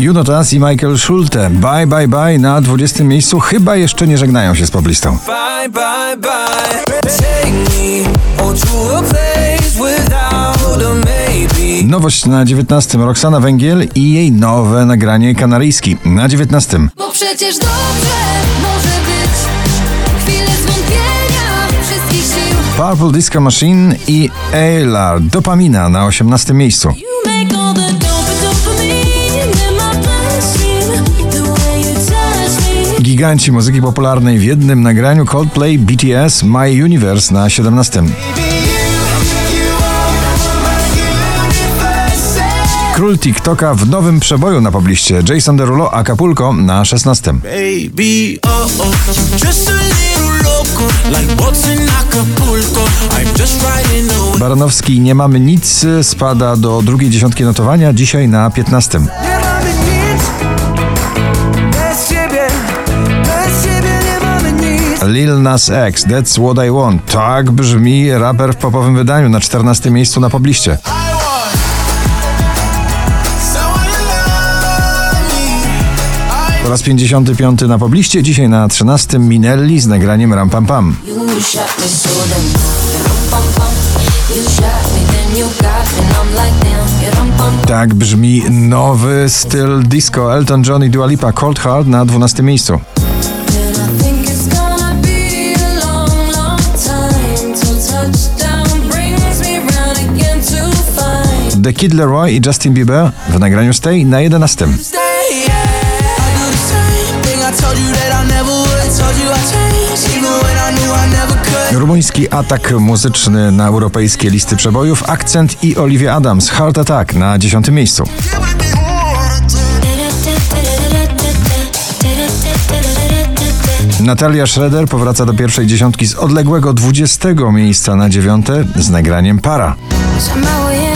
Juno Tas i Michael Schulte. Bye, bye, bye na 20 miejscu. Chyba jeszcze nie żegnają się z poblistą. Bye, bye, bye. Nowość na 19. Roxana Węgiel i jej nowe nagranie kanaryjski na 19. Bo przecież dobrze może być chwilę zwątpienia wszystkich sił. Purple Disco Machine i Aylar Dopamina na 18. miejscu. Giganci muzyki popularnej w jednym nagraniu Coldplay BTS My Universe na 17. Król TikToka w nowym przeboju na pobliście Jason Derulo Acapulco na 16. Baranowski Nie mamy nic spada do drugiej dziesiątki notowania, dzisiaj na 15. Lil Nas X, That's What I Want. Tak brzmi raper w popowym wydaniu na 14 miejscu na pobliście. Po raz 55 na pobliście, dzisiaj na 13 Minelli z nagraniem Ram Pam Pam. Tak brzmi nowy styl disco Elton John i Dua Lipa Cold Heart na 12 miejscu. The Kid Leroy i Justin Bieber w nagraniu Stay na 11. Rumuński atak muzyczny na europejskie listy przebojów, akcent i Olivia Adams, Heart Attack na 10 miejscu. Natalia Schroeder powraca do pierwszej dziesiątki z odległego 20 miejsca na dziewiąte z nagraniem Para.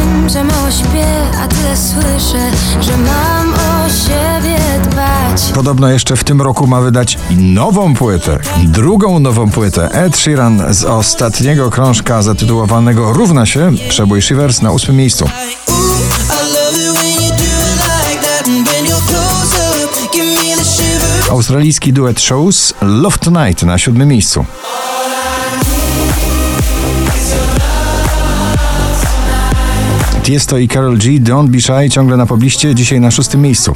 Jem, za mało śpię, a tyle słyszę, że mam o siebie dbać. Podobno jeszcze w tym roku ma wydać nową płytę, drugą nową płytę. Ed Sheeran z ostatniego krążka zatytułowanego Równa się, przebój Shivers na ósmym miejscu. Australijski duet Shows Love Tonight na siódmym miejscu. Tiesto i Carol G, Don't Be Shy ciągle na pobliście, dzisiaj na szóstym miejscu.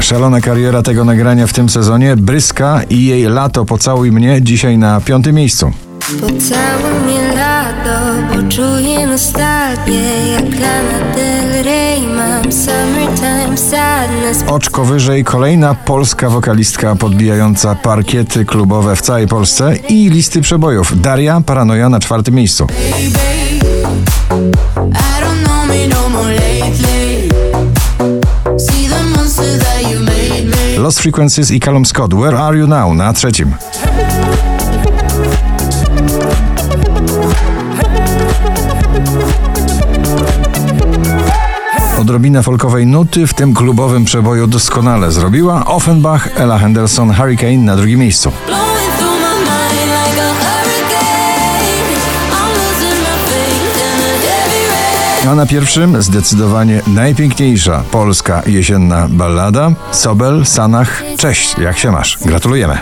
Szalona kariera tego nagrania w tym sezonie, Bryska i jej Lato Pocałuj mnie, dzisiaj na piątym miejscu. Pocałuj mnie lato, bo czuję nostalgię jak Lana Del Rey Mam sadness Oczko wyżej kolejna polska wokalistka podbijająca parkiety klubowe w całej Polsce i listy przebojów. Daria Paranoja na czwartym miejscu. Lost Frequencies i Callum Scott Where Are You Now? Na trzecim Odrobina folkowej nuty w tym klubowym przeboju doskonale zrobiła Offenbach, Ella Henderson, Hurricane na drugim miejscu. A na pierwszym zdecydowanie najpiękniejsza polska jesienna ballada Sobel, Sanach, cześć, jak się masz? Gratulujemy.